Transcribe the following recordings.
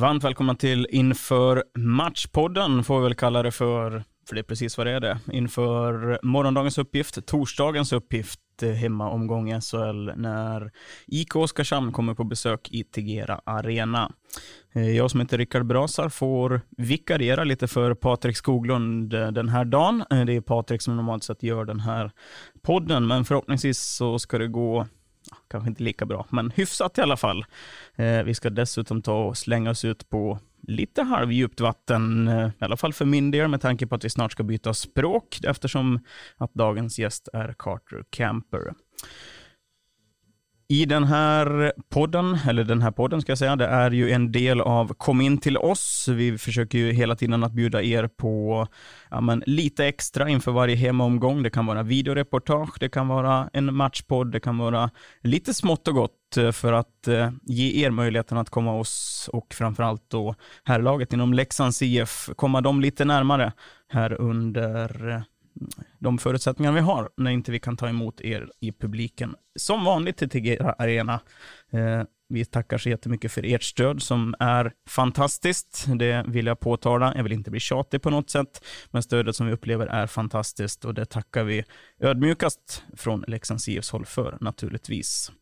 Varmt välkomna till Inför Matchpodden, får vi väl kalla det för, för det är precis vad det är det. Inför morgondagens uppgift, torsdagens uppgift, eh, hemmaomgång i SHL, när IK Oskarshamn kommer på besök i Tegera Arena. Eh, jag som heter Rickard Brasar får vikariera lite för Patrik Skoglund eh, den här dagen. Det är Patrik som normalt sett gör den här podden, men förhoppningsvis så ska det gå kanske inte lika bra, men hyfsat i alla fall. Eh, vi ska dessutom ta och slänga oss ut på lite halvdjupt vatten, eh, i alla fall för min del, med tanke på att vi snart ska byta språk, eftersom att dagens gäst är Carter Camper. I den här podden, eller den här podden ska jag säga, det är ju en del av Kom in till oss. Vi försöker ju hela tiden att bjuda er på ja, men lite extra inför varje hemomgång. Det kan vara videoreportage, det kan vara en matchpodd, det kan vara lite smått och gott eh, för att eh, ge er möjligheten att komma oss och framförallt då herrlaget inom Leksands IF, komma dem lite närmare här under eh, de förutsättningar vi har när inte vi kan ta emot er i publiken. Som vanligt till Tegera Arena. Eh, vi tackar så jättemycket för ert stöd som är fantastiskt. Det vill jag påtala. Jag vill inte bli tjatig på något sätt, men stödet som vi upplever är fantastiskt och det tackar vi ödmjukast från Leksands IFs håll för naturligtvis.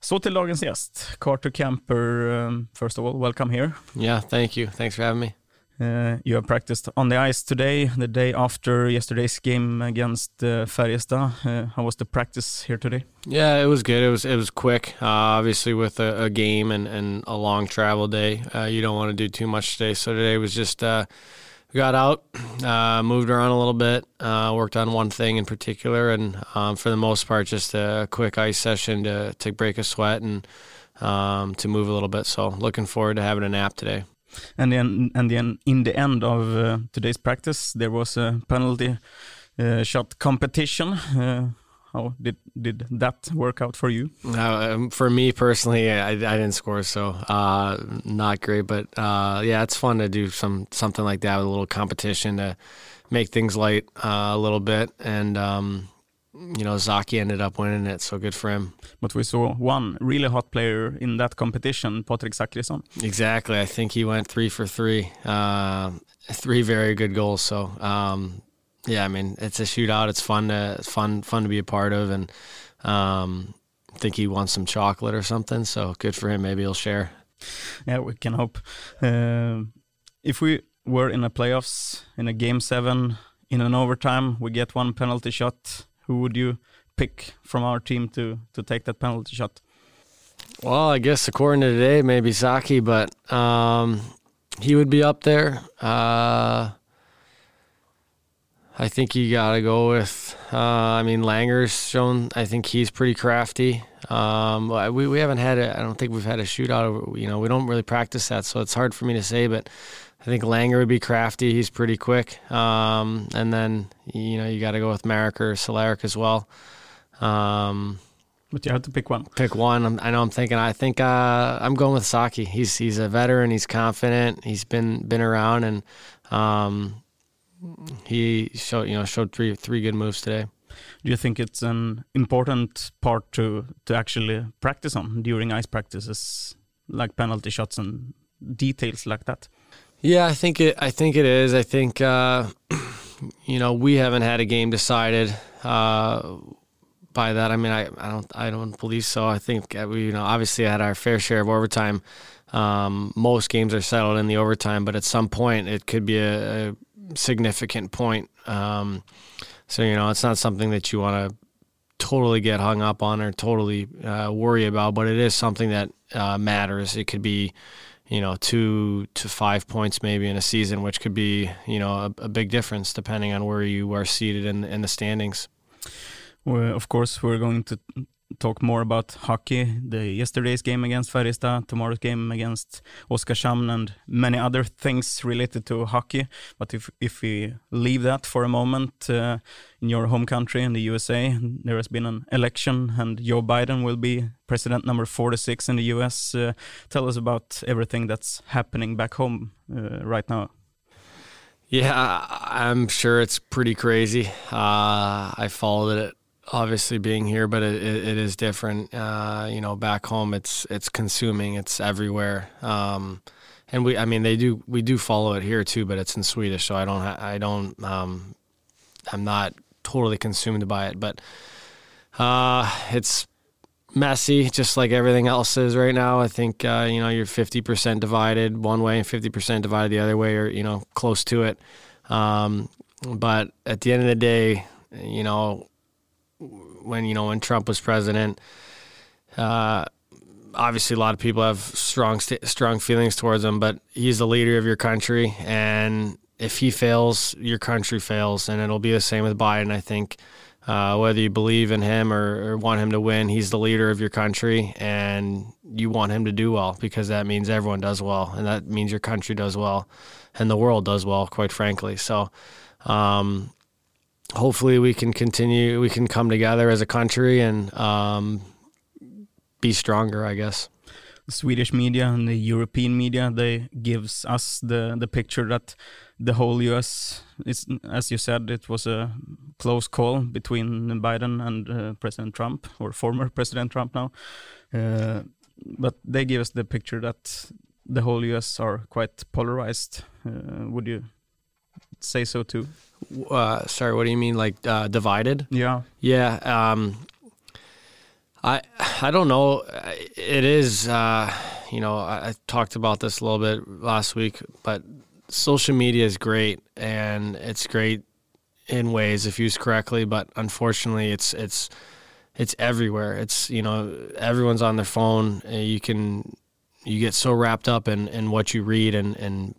Så till dagens gäst, Carter Camper. Um, first of all, welcome here. Yeah, thank you. Thanks for having me. Uh, you have practiced on the ice today, the day after yesterday's game against uh, Färjestad. Uh, how was the practice here today? Yeah, it was good. It was it was quick. Uh, obviously, with a, a game and, and a long travel day, uh, you don't want to do too much today. So today was just uh, got out, moved around a little bit, worked on one thing in particular, and um, for the most part, just a quick ice session to to break a sweat and um, to move a little bit. So looking forward to having a nap today. And then, and then in the end of uh, today's practice, there was a penalty uh, shot competition. Uh, how did did that work out for you? Um, for me personally, I, I didn't score, so uh, not great. But uh, yeah, it's fun to do some something like that with a little competition to make things light uh, a little bit. And um, you know, Zaki ended up winning it, so good for him. But we saw one really hot player in that competition, Patrik Zackrisson. Exactly, I think he went three for three, uh, three very good goals. So um, yeah, I mean, it's a shootout. It's fun to it's fun fun to be a part of, and um, I think he wants some chocolate or something. So good for him. Maybe he'll share. Yeah, we can hope. Uh, if we were in a playoffs in a game seven in an overtime, we get one penalty shot. Who would you pick from our team to to take that penalty shot? Well, I guess according to today, maybe Saki, but um, he would be up there. Uh, I think you got to go with. Uh, I mean, Langer's shown. I think he's pretty crafty. Um, we we haven't had. A, I don't think we've had a shootout. You know, we don't really practice that, so it's hard for me to say. But I think Langer would be crafty. He's pretty quick. Um, and then you know you got to go with Marek or Cehlarik as well. Um, But you have to pick one. pick one. I'm, I know I'm thinking. I think uh, I'm going with Saki. He's he's a veteran. He's confident. He's been been around and um, he showed you know showed three three good moves today. Do you think it's an important part to to actually practice on during ice practices, like penalty shots and details like that? Yeah, I think it. I think it is. I think uh, you know we haven't had a game decided uh, by that. I mean, I, I don't I don't believe so. I think uh, we you know obviously had our fair share of overtime. Um, most games are settled in the overtime, but at some point it could be a, a significant point. Um, so you know it's not something that you want to totally get hung up on or totally uh, worry about, but it is something that uh, matters. It could be you know, two to five points maybe in a season, which could be, you know, a, a big difference depending on where you are seated in, in the standings. Well, of course, we're going to talk more about hockey, the yesterday's game against Färjestad, tomorrow's game against Oskarshamn, and many other things related to hockey. But if if we leave that for a moment, uh, in your home country, in the USA, there has been an election, and Joe Biden will be president number 46 in the US. Uh, tell us about everything that's happening back home uh, right now. Yeah, I'm sure it's pretty crazy. Uh, I followed it obviously being here, but it, it, it is different. Uh, you know, back home, it's it's consuming. It's everywhere. Um, and we, I mean, they do we do follow it here too, but it's in Swedish, so I don't I don't um, I'm not totally consumed by it, but uh, it's messy, just like everything else is right now. I think uh, you know you're 50% divided one way and 50% divided the other way, or you know close to it. Um, but at the end of the day, you know when you know when Trump was president. Uh, obviously, a lot of people have strong strong feelings towards him, but he's the leader of your country, and if he fails, your country fails, and it'll be the same with Biden. I think. Uh, whether you believe in him or, or, want him to win, he's the leader of your country, and you want him to do well because that means everyone does well, and that means your country does well, and the world does well, quite frankly. So, um, hopefully we can continue we can come together as a country and um, be stronger i guess. The swedish media and the european media they gives us the the picture that the whole us is as you said it was a close call between biden and uh, president trump or former president trump now. Uh, but they give us the picture that the whole us are quite polarized. Uh, would you say so too uh, sorry, what do you mean, like uh, divided? Yeah. Yeah. Um, I I don't know. It is. Uh, you know, I, I, talked about this a little bit last week, but social media is great, and it's great in ways if used correctly. But unfortunately, it's it's it's everywhere. It's you know everyone's on their phone. You can you get so wrapped up in, in what you read and, and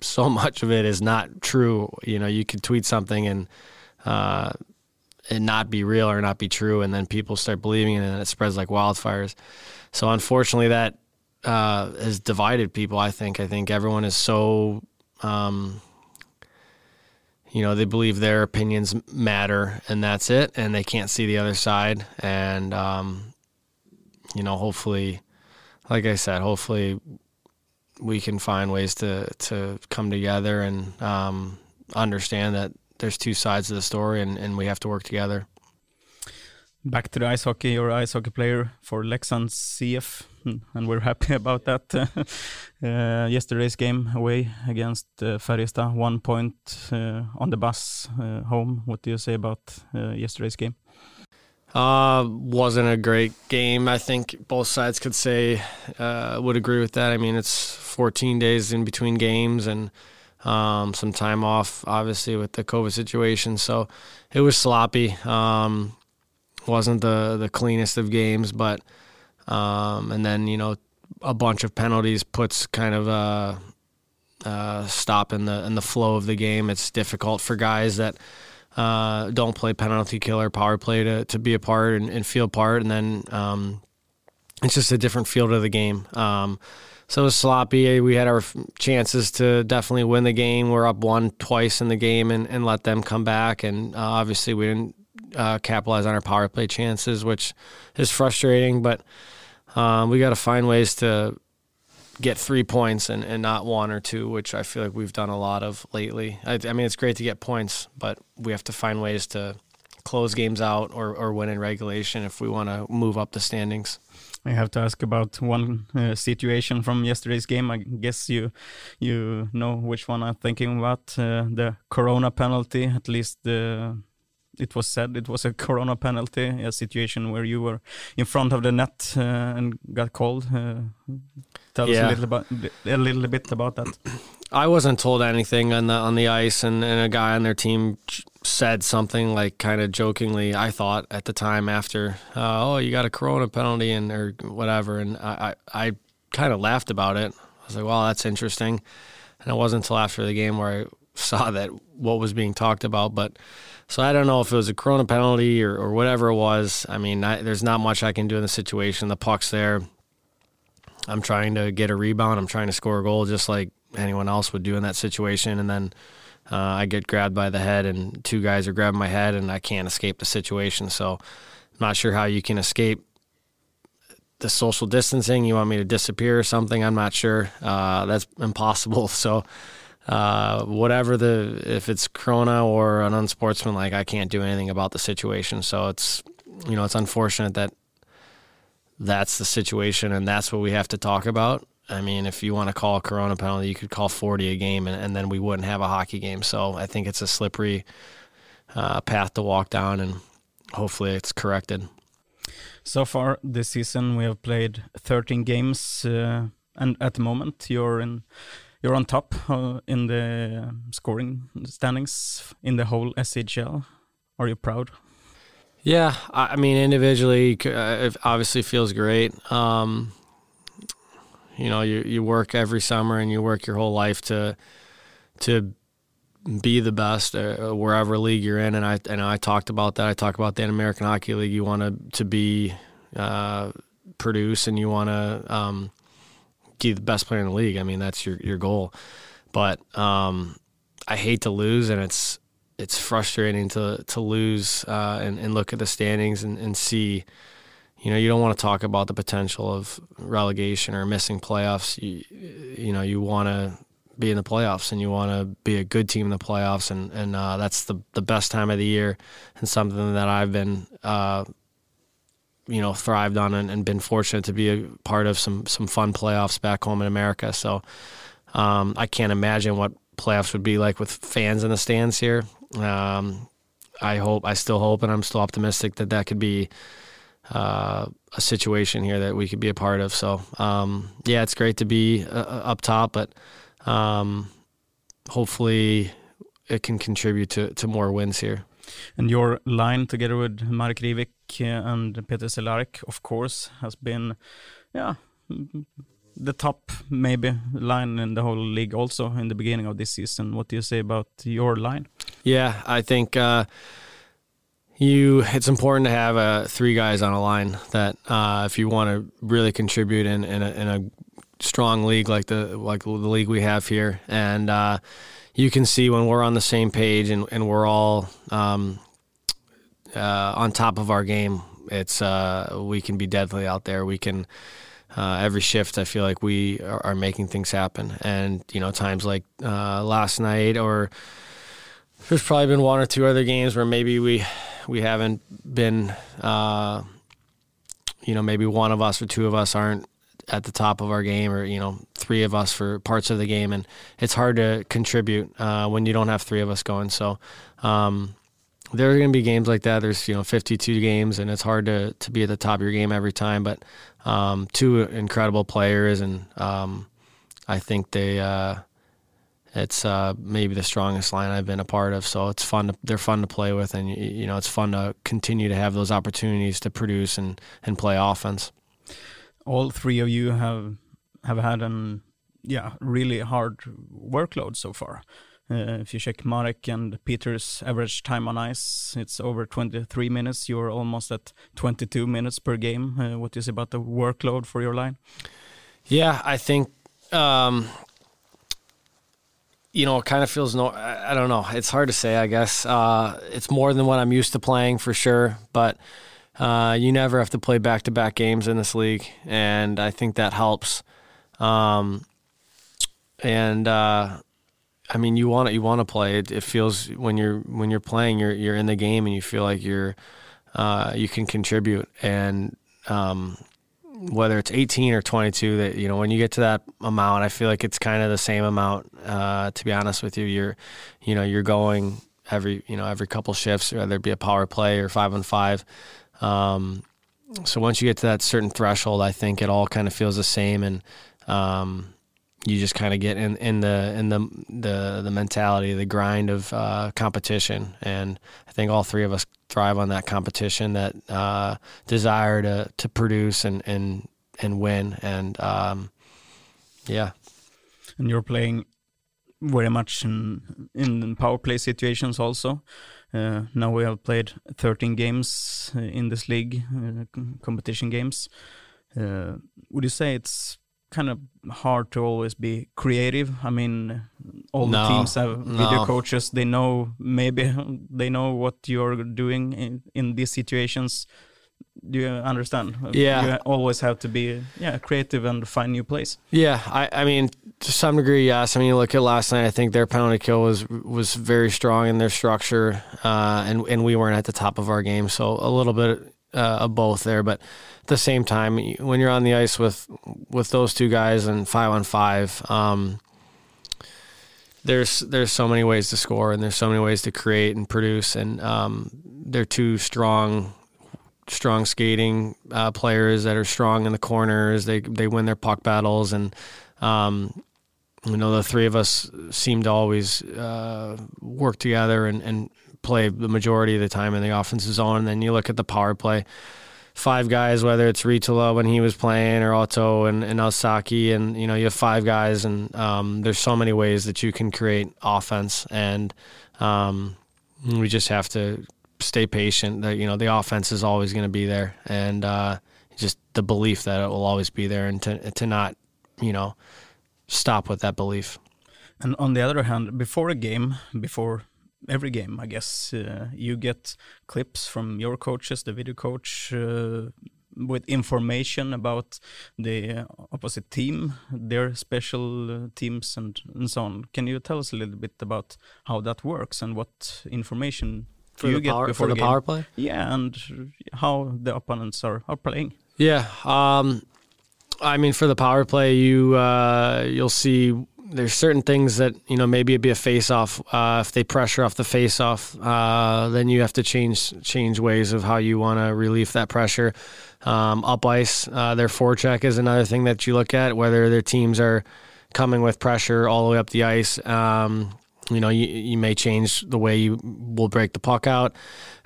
so much of it is not true. You know, you could tweet something and uh, and not be real or not be true, and then people start believing it, and it spreads like wildfires. So unfortunately, that uh, has divided people. I think. I think everyone is so. Um, you know, they believe their opinions matter, and that's it, and they can't see the other side. And um, you know, hopefully, like I said, hopefully we can find ways to to come together and um, understand that there's two sides of the story and, and we have to work together. Back to the ice hockey, you're an ice hockey player for Leksand IF, hmm, and we're happy about that. uh, yesterday's game away against uh, Färjestad, one point uh, on the bus uh, home. What do you say about uh, yesterday's game? Uh, wasn't a great game. I think both sides could say uh, would agree with that. I mean, it's 14 days in between games and um, some time off, obviously with the COVID situation. So it was sloppy. Um, wasn't the the cleanest of games, but um, and then you know a bunch of penalties puts kind of a, a stop in the in the flow of the game. It's difficult for guys that uh, don't play penalty killer power play to, to be a part and, and feel part. And then um, it's just a different field of the game. Um, so it was sloppy. We had our chances to definitely win the game. We're up one twice in the game and, and let them come back. And uh, obviously, we didn't uh, capitalize on our power play chances, which is frustrating. But um, we got to find ways to get three points and, and not one or two, which I feel like we've done a lot of lately. I, I mean, it's great to get points, but we have to find ways to close games out or, or win in regulation if we want to move up the standings. I have to ask about one uh, situation from yesterday's game. I guess you you know which one I'm thinking about. Uh, the Corona penalty, at least the it was said it was a corona penalty, a situation where you were in front of the net uh, and got called. Uh, tell yeah. us a little about a little bit about that. I wasn't told anything on the on the ice, and, and a guy on their team said something like kind of jokingly. I thought at the time after, uh, oh, you got a corona penalty and or whatever, and I I, I kind of laughed about it. I was like, well, that's interesting. And it wasn't until after the game where I saw that what was being talked about. But so I don't know if it was a Corona penalty or, or whatever it was. I mean, I, there's not much I can do in the situation. The puck's there. I'm trying to get a rebound. I'm trying to score a goal just like anyone else would do in that situation. And then uh, I get grabbed by the head, and two guys are grabbing my head, and I can't escape the situation. So I'm not sure how you can escape the social distancing. You want me to disappear or something? I'm not sure. Uh, that's impossible. So uh, whatever the if it's Corona or an unsportsmanlike, I can't do anything about the situation. So it's you know it's unfortunate that that's the situation and that's what we have to talk about. I mean, if you want to call a Corona penalty, you could call 40 a game, and, and then we wouldn't have a hockey game. So I think it's a slippery uh, path to walk down, and hopefully it's corrected. So far this season, we have played 13 games, uh, and at the moment, you're in you're on top uh, in the scoring standings in the whole SHL. Are you proud? Yeah, I mean, individually, uh, it obviously feels great. Um, you know, you you work every summer and you work your whole life to to be the best uh, wherever league you're in. And I and I talked about that. I talked about the American Hockey League. You want to to be uh, produce and you want to um, be the best player in the league. I mean, that's your your goal. But um, I hate to lose, and it's it's frustrating to to lose uh, and, and look at the standings and, and see you know, you don't want to talk about the potential of relegation or missing playoffs. You, you know, you want to be in the playoffs and you want to be a good team in the playoffs, and and uh, that's the the best time of the year and something that I've been. Uh, you know, thrived on and, and, been fortunate to be a part of some some fun playoffs back home in America. So um, I can't imagine what playoffs would be like with fans in the stands here. Um, I hope, I still hope, and I'm still optimistic that that could be uh, a situation here that we could be a part of. So um, yeah, it's great to be uh, uh, up top, but um, hopefully it can contribute to, to more wins here. And your line together with Marek Hrivik uh, and Peter Cehlarik, of course, has been, yeah, the top maybe line in the whole league also in the beginning of this season. What do you say about your line? Yeah, I think uh, you it's important to have uh, three guys on a line that uh, if you want to really contribute in, in a, in, a, strong league like the like the league we have here. And uh, you can see when we're on the same page and, and we're all um, uh, on top of our game it's uh, we can be deadly out there. We can uh, every shift I feel like we are, are, making things happen. And you know times like last night or there's probably been one or two other games where maybe we we haven't been, uh, you know, maybe one of us or two of us aren't at the top of our game, or you know, three of us for parts of the game, and it's hard to contribute uh, when you don't have three of us going. So. Um, there are going to be games like that. There's you know 52 games, and it's hard to to be at the top of your game every time. But um, two incredible players, and um, I think they uh, it's uh, maybe the strongest line I've been a part of. So it's fun. To, they're fun to play with, and you know it's fun to continue to have those opportunities to produce and and play offense. All three of you have have had an yeah really hard workload so far. Uh, if you check Marek and Peter's average time on ice, it's over 23 minutes. You're almost at 22 minutes per game. Uh, what is about the workload for your line? Yeah, I think um, you know, it kind of feels no. I, don't know. It's hard to say. I guess uh, it's more than what I'm used to playing for sure. But uh, you never have to play back to back games in this league, and I think that helps. Um, and uh, I mean, you want to you want to play. It, it, feels when you're when you're playing, you're you're in the game, and you feel like you're uh, you can contribute. And um, whether it's 18 or 22 that you know when you get to that amount i feel like it's kind of the same amount uh, to be honest with you. You're you know you're going every you know every couple shifts whether it be a power play or five on five. Um, so once you get to that certain threshold i think it all kind of feels the same and um, you just kind of get in, in the in the the the mentality, the grind of uh, competition, and I think all three of us thrive on that competition, that uh, desire to to produce and and and win, and um, yeah. And you're playing very much in in power play situations also. Uh, now we have played 13 games uh, in this league, uh, competition games. Uh, would you say it's kind of hard to always be creative? I mean, all No, the teams have video no. coaches. They know maybe they know what you're doing in, in these situations. Do you understand? Yeah. You always have to be yeah creative and find new plays. Yeah, I, I mean, to some degree, yes. I mean, you look at last night. I think their penalty kill was was very strong in their structure, uh, and and we weren't at the top of our game, so a little bit uh, both there. But at the same time, when you're on the ice with with those two guys and five on five, um, there's there's so many ways to score, and there's so many ways to create and produce, and um, they're two strong strong skating uh, players that are strong in the corners. They they win their puck battles, and um, you know the three of us seem to always uh, work together and, and play the majority of the time in the offensive zone. And then you look at the power play. Five guys, whether it's Ritola when he was playing, or Otto and, and Alsaki, and you know you have five guys, and um, there's so many ways that you can create offense, and um, we just have to stay patient. That you know the offense is always going to be there, and uh, just the belief that it will always be there, and to to not, you know, stop with that belief. And on the other hand, before a game, before every game, I guess uh, you get clips from your coaches, the video coach, uh, with information about the opposite team, their special uh, teams, and, and so on. Can you tell us a little bit about how that works and what information For you the get power, before for the power play. Yeah, and how the opponents are, are playing. Yeah. Um, I mean, for the power play, you uh, you'll see there's certain things that you know maybe it'd be a face off. Uh, if they pressure off the face off, uh, then you have to change change ways of how you want to relieve that pressure. Um, up ice, uh, their forecheck is another thing that you look at. Whether their teams are coming with pressure all the way up the ice. Um, you know, you, you may change the way you will break the puck out.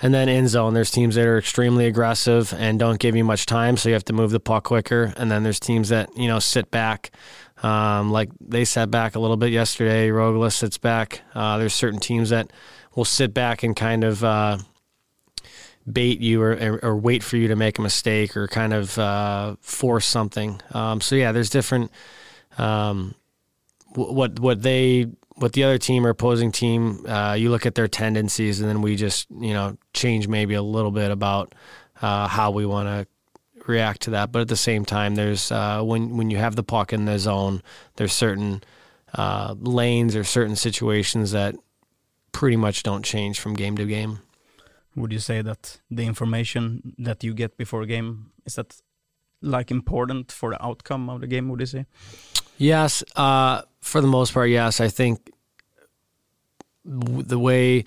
And then in zone, there's teams that are extremely aggressive and don't give you much time, so you have to move the puck quicker. And then there's teams that, you know, sit back. Um, like they sat back a little bit yesterday. Rogala sits back. Uh, there's certain teams that will sit back and kind of uh, bait you or, or, wait for you to make a mistake or kind of uh, force something. Um, so yeah, there's different um, wh- what what they what the other team or opposing team. Uh, you look at their tendencies, and then we just you know change maybe a little bit about uh, how we want to react to that. But at the same time, there's uh, when when you have the puck in the zone, there's certain uh, lanes or certain situations that pretty much don't change from game to game. Would you say that the information that you get before a game is that like important for the outcome of the game? Would you say? Yes, uh, for the most part, yes. I think the way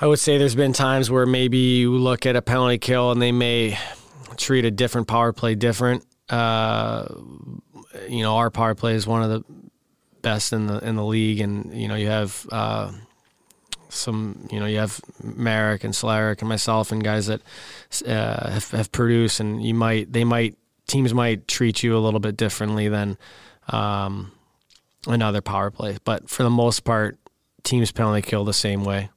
I would say there's been times where maybe you look at a penalty kill and they may treat a different power play different. Uh, you know, our power play is one of the best in the in the league, and you know, you have uh, some, you know, you have Marek and Cehlarik and myself and guys that uh, have, have produced, and you might they might teams might treat you a little bit differently than um, another power play, but for the most part, teams penalty kill the same way.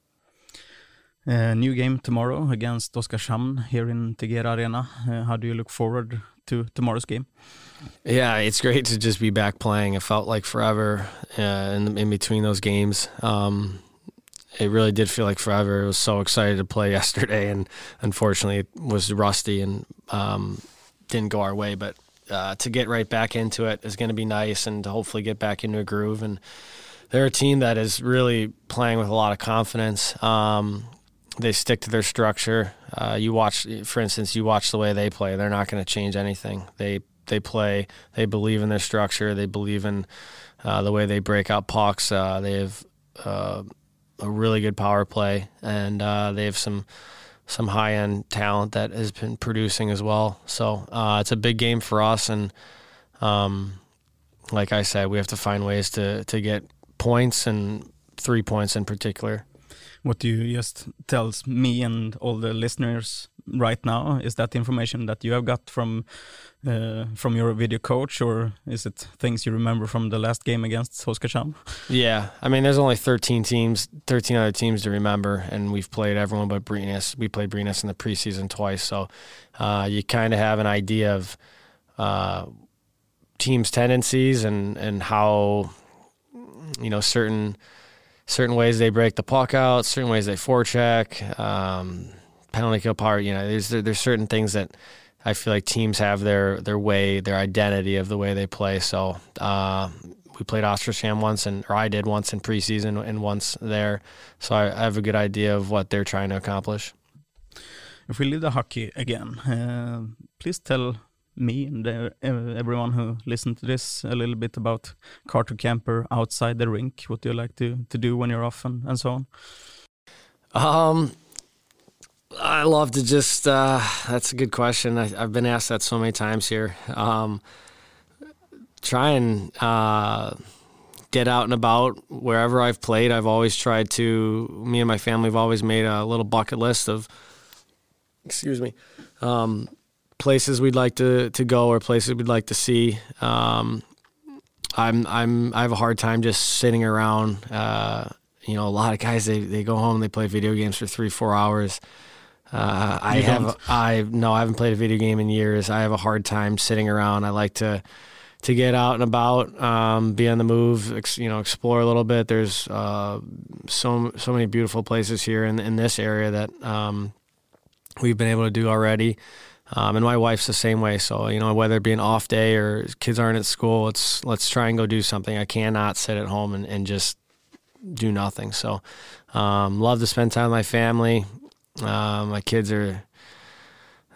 Uh, new game tomorrow against Oskarshamn here in Tegera Arena. Uh, how do you look forward to tomorrow's game? Yeah, it's great to just be back playing. It felt like forever uh, in in between those games. Um, it really did feel like forever. I was so excited to play yesterday, and unfortunately, it was rusty and um, didn't go our way. But uh, to get right back into it is going to be nice, and to hopefully get back into a groove. And they're a team that is really playing with a lot of confidence. Um, they stick to their structure. Uh, you watch, for instance, you watch the way they play. They're not going to change anything. They they play. They believe in their structure. They believe in uh, the way they break out pucks. Uh, they have uh, a really good power play, and uh, they have some some high end talent that has been producing as well. So uh, it's a big game for us, and um, like I said, we have to find ways to to get points and three points in particular. What you just tells me and all the listeners right now? Is that information that you have got from uh, from your video coach, or is it things you remember from the last game against Oskarshamn? Yeah, I mean, there's only 13 teams, 13 other teams to remember, and we've played everyone but Brynäs. We played Brynäs in the preseason twice, so uh, you kind of have an idea of uh, teams' tendencies and and how you know certain certain ways they break the puck out, certain ways they forecheck, um, penalty kill power. You know, there's there's certain things that I feel like teams have their their way, their identity of the way they play. So uh, we played Oskarshamn once, and or I did once in preseason and once there. So I, I have a good idea of what they're trying to accomplish. If we leave the hockey again, uh, please tell me and uh, everyone who listened to this a little bit about Carter Camper outside the rink. What do you like to, to do when you're off and, and so on? Um, I love to just, uh, that's a good question. I, have been asked that so many times here. Um, try and uh, get out and about wherever I've played. I've always tried to, me and my family have always made a little bucket list of, excuse me, um, places we'd like to, to go or places we'd like to see. Um, I'm I'm I have a hard time just sitting around. Uh, you know, a lot of guys they, they go home they play video games for three four hours. Uh, I have I no I haven't played a video game in years. I have a hard time sitting around. I like to to get out and about, um, be on the move, ex, you know, explore a little bit. There's uh, so so many beautiful places here in in this area that um, we've been able to do already. Um, and my wife's the same way. So, you know, whether it be an off day or kids aren't at school, it's let's try and go do something. I cannot sit at home and, and just do nothing. So, um, love to spend time with my family. Uh, my kids are,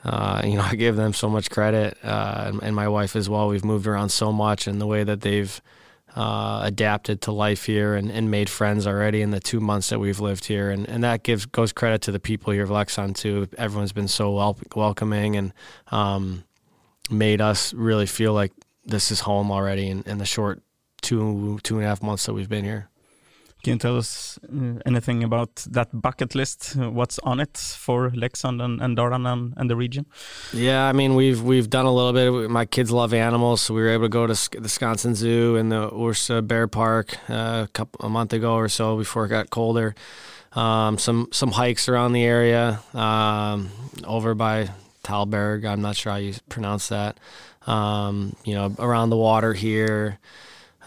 uh, you know, I give them so much credit, uh, and, and, my wife as well. We've moved around so much, and the way that they've uh, adapted to life here and, and, made friends already in the two months that we've lived here, and, and that gives goes credit to the people here of Leksand too. Everyone's been so wel- welcoming and um, made us really feel like this is home already in, in the short two two and a half months that we've been here. Can you tell us uh, anything about that bucket list? What's on it for Leksand and, and Dalarna and, the region? Yeah, I mean we've we've done a little bit. My kids love animals, so we were able to go to the Wisconsin Zoo and the Orsa Bear Park uh, a couple a month ago or so before it got colder. Um, some some hikes around the area um, over by Tällberg. I'm not sure how you pronounce that. Um, you know, around the water here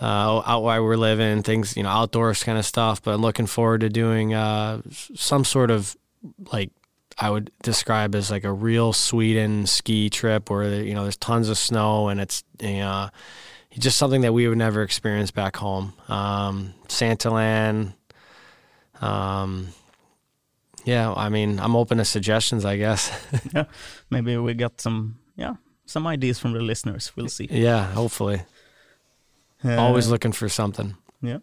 uh, out where we're living, things, you know, outdoors kind of stuff. But looking forward to doing uh, some sort of like I would describe as like a real Sweden ski trip where you know there's tons of snow and it's you know, just something that we would never experience back home. Um, Santaland. Um, yeah, I mean, I'm open to suggestions. I guess. yeah, maybe we got some yeah some ideas from the listeners. We'll see. Yeah, hopefully. Uh, Always looking for something. Yeah.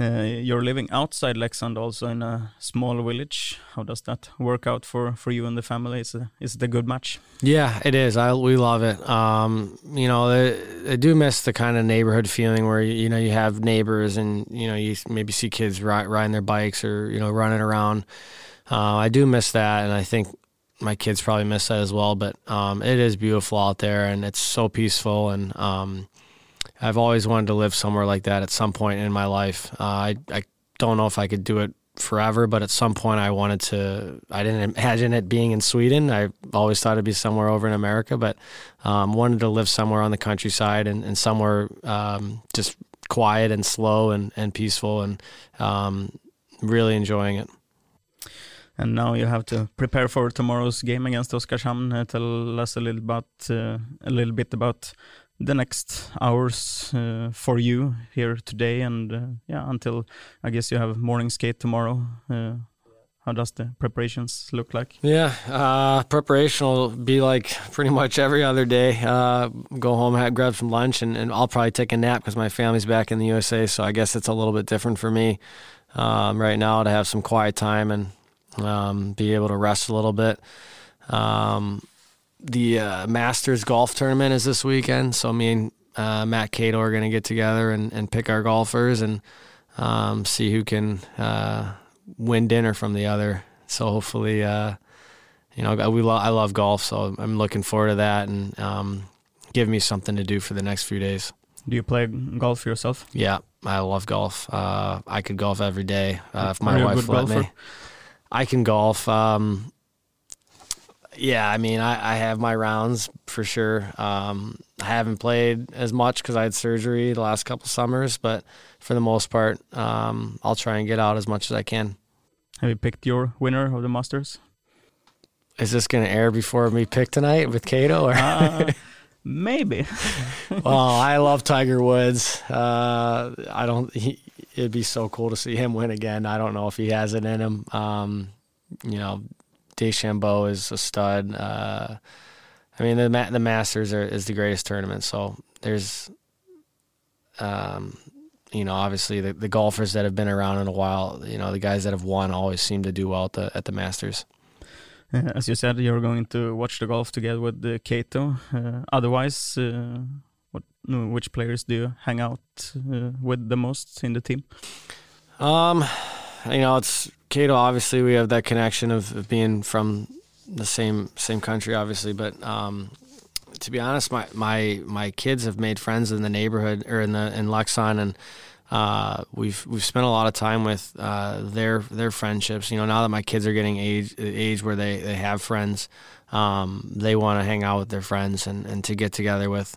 Uh, you're living outside Leksand, also in a small village. How does that work out for, for you and the family? Is, a, is it a good match? Yeah, it is. I we love it. Um, you know, I, I do miss the kind of neighborhood feeling where you know you have neighbors and you know you maybe see kids ri- riding their bikes or you know running around. Uh, I do miss that, and I think my kids probably miss that as well. But um, it is beautiful out there, and it's so peaceful and. Um, I've always wanted to live somewhere like that at some point in my life. Uh, I I don't know if I could do it forever, but at some point I wanted to. I didn't imagine it being in Sweden. I always thought it'd be somewhere over in America, but um, wanted to live somewhere on the countryside and, and somewhere um, just quiet and slow and, and peaceful and um, really enjoying it. And now you have to prepare for tomorrow's game against Oskarshamn. Uh, tell us a little about uh, a little bit about the next hours uh, for you here today and uh, yeah until i guess you have morning skate tomorrow. Uh, how does the preparations look like? Yeah uh, preparation will be like pretty much every other day. Uh, go home have, grab some lunch and, and i'll probably take a nap because my family's back in the usa so i guess it's a little bit different for me um, right now to have some quiet time and um, be able to rest a little bit. Um, the uh, Masters golf tournament is this weekend, so me and uh, Matt Cato are going to get together and, and pick our golfers and um, see who can uh, win dinner from the other. So hopefully, uh, you know, we lo- I love golf, so I'm looking forward to that and um, give me something to do for the next few days. Do you play golf yourself? Yeah, I love golf. Uh, I could golf every day uh, if my Are you a wife let golfer? me. I can golf. Um, yeah, I mean, I, I have my rounds for sure. Um, I haven't played as much because I had surgery the last couple summers, but for the most part, um, I'll try and get out as much as I can. Have you picked your winner of the Masters? Is this going to air before me pick tonight with Cato? Or Uh, maybe. well, I love Tiger Woods. Uh, I don't. He, it'd be so cool to see him win again. I don't know if he has it in him. Um, you know, DeChambeau is a stud. Uh, I mean, the the Masters are, is the greatest tournament. So there's, um, you know, obviously the, the golfers that have been around in a while. You know, the guys that have won always seem to do well at the at the Masters. Uh, as you said, you're going to watch the golf together with uh, Kato. Uh, otherwise, uh, what, which players do you hang out uh, with the most in the team? Um, you know, it's Cato. Obviously, we have that connection of, of being from the same same country, obviously. But um, to be honest, my, my my kids have made friends in the neighborhood or in the in Leksand, and uh, we've we've spent a lot of time with uh, their their friendships. You know, now that my kids are getting age age where they, they have friends, um, they want to hang out with their friends and, and to get together with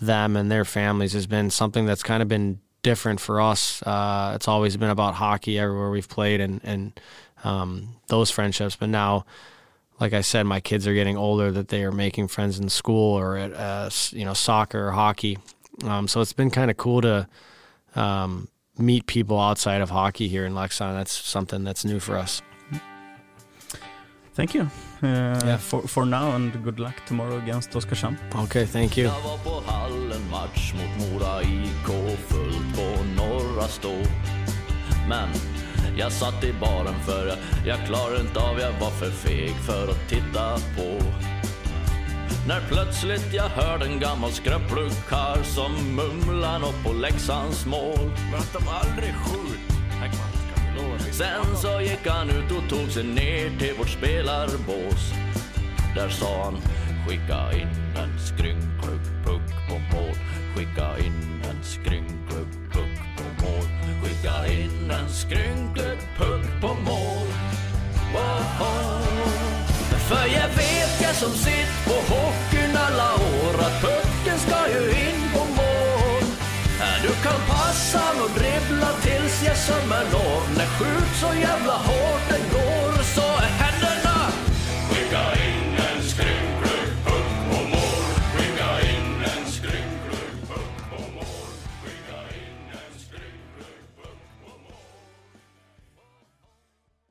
them and their families has been something that's kind of been different for us. Uh, it's always been about hockey everywhere we've played and and um, those friendships. But now, like I said, my kids are getting older that they are making friends in school or at uh, you know soccer or hockey. Um, so it's been kind of cool to um, meet people outside of hockey here in Lexington. That's something that's new for us. Thank you uh, Yeah. for, for now and good luck tomorrow against Oskarshamn. Okay, thank you. Jag var på hallen match mot Mora IK fullt på norra stå Men jag satt i baren för jag, jag klarade inte av, jag var för feg för att titta på När plötsligt jag hörde en gammal skröplig karl som mumlar nåt på Leksands mål Men att de aldrig skjut. Sen så gick han ut och tog sig ner till vårt spelarbås. Där sa han, skicka in en skrynklig puck på mål. Skicka in en skrynklig puck på mål. Skicka in en skrynklig puck på mål. Woho. För jag vet jag som sitt på hockeyn alla år att pucken ska ju in på mål. Du kan passa och jag sömmen av. När skjut så jävla hårt det går.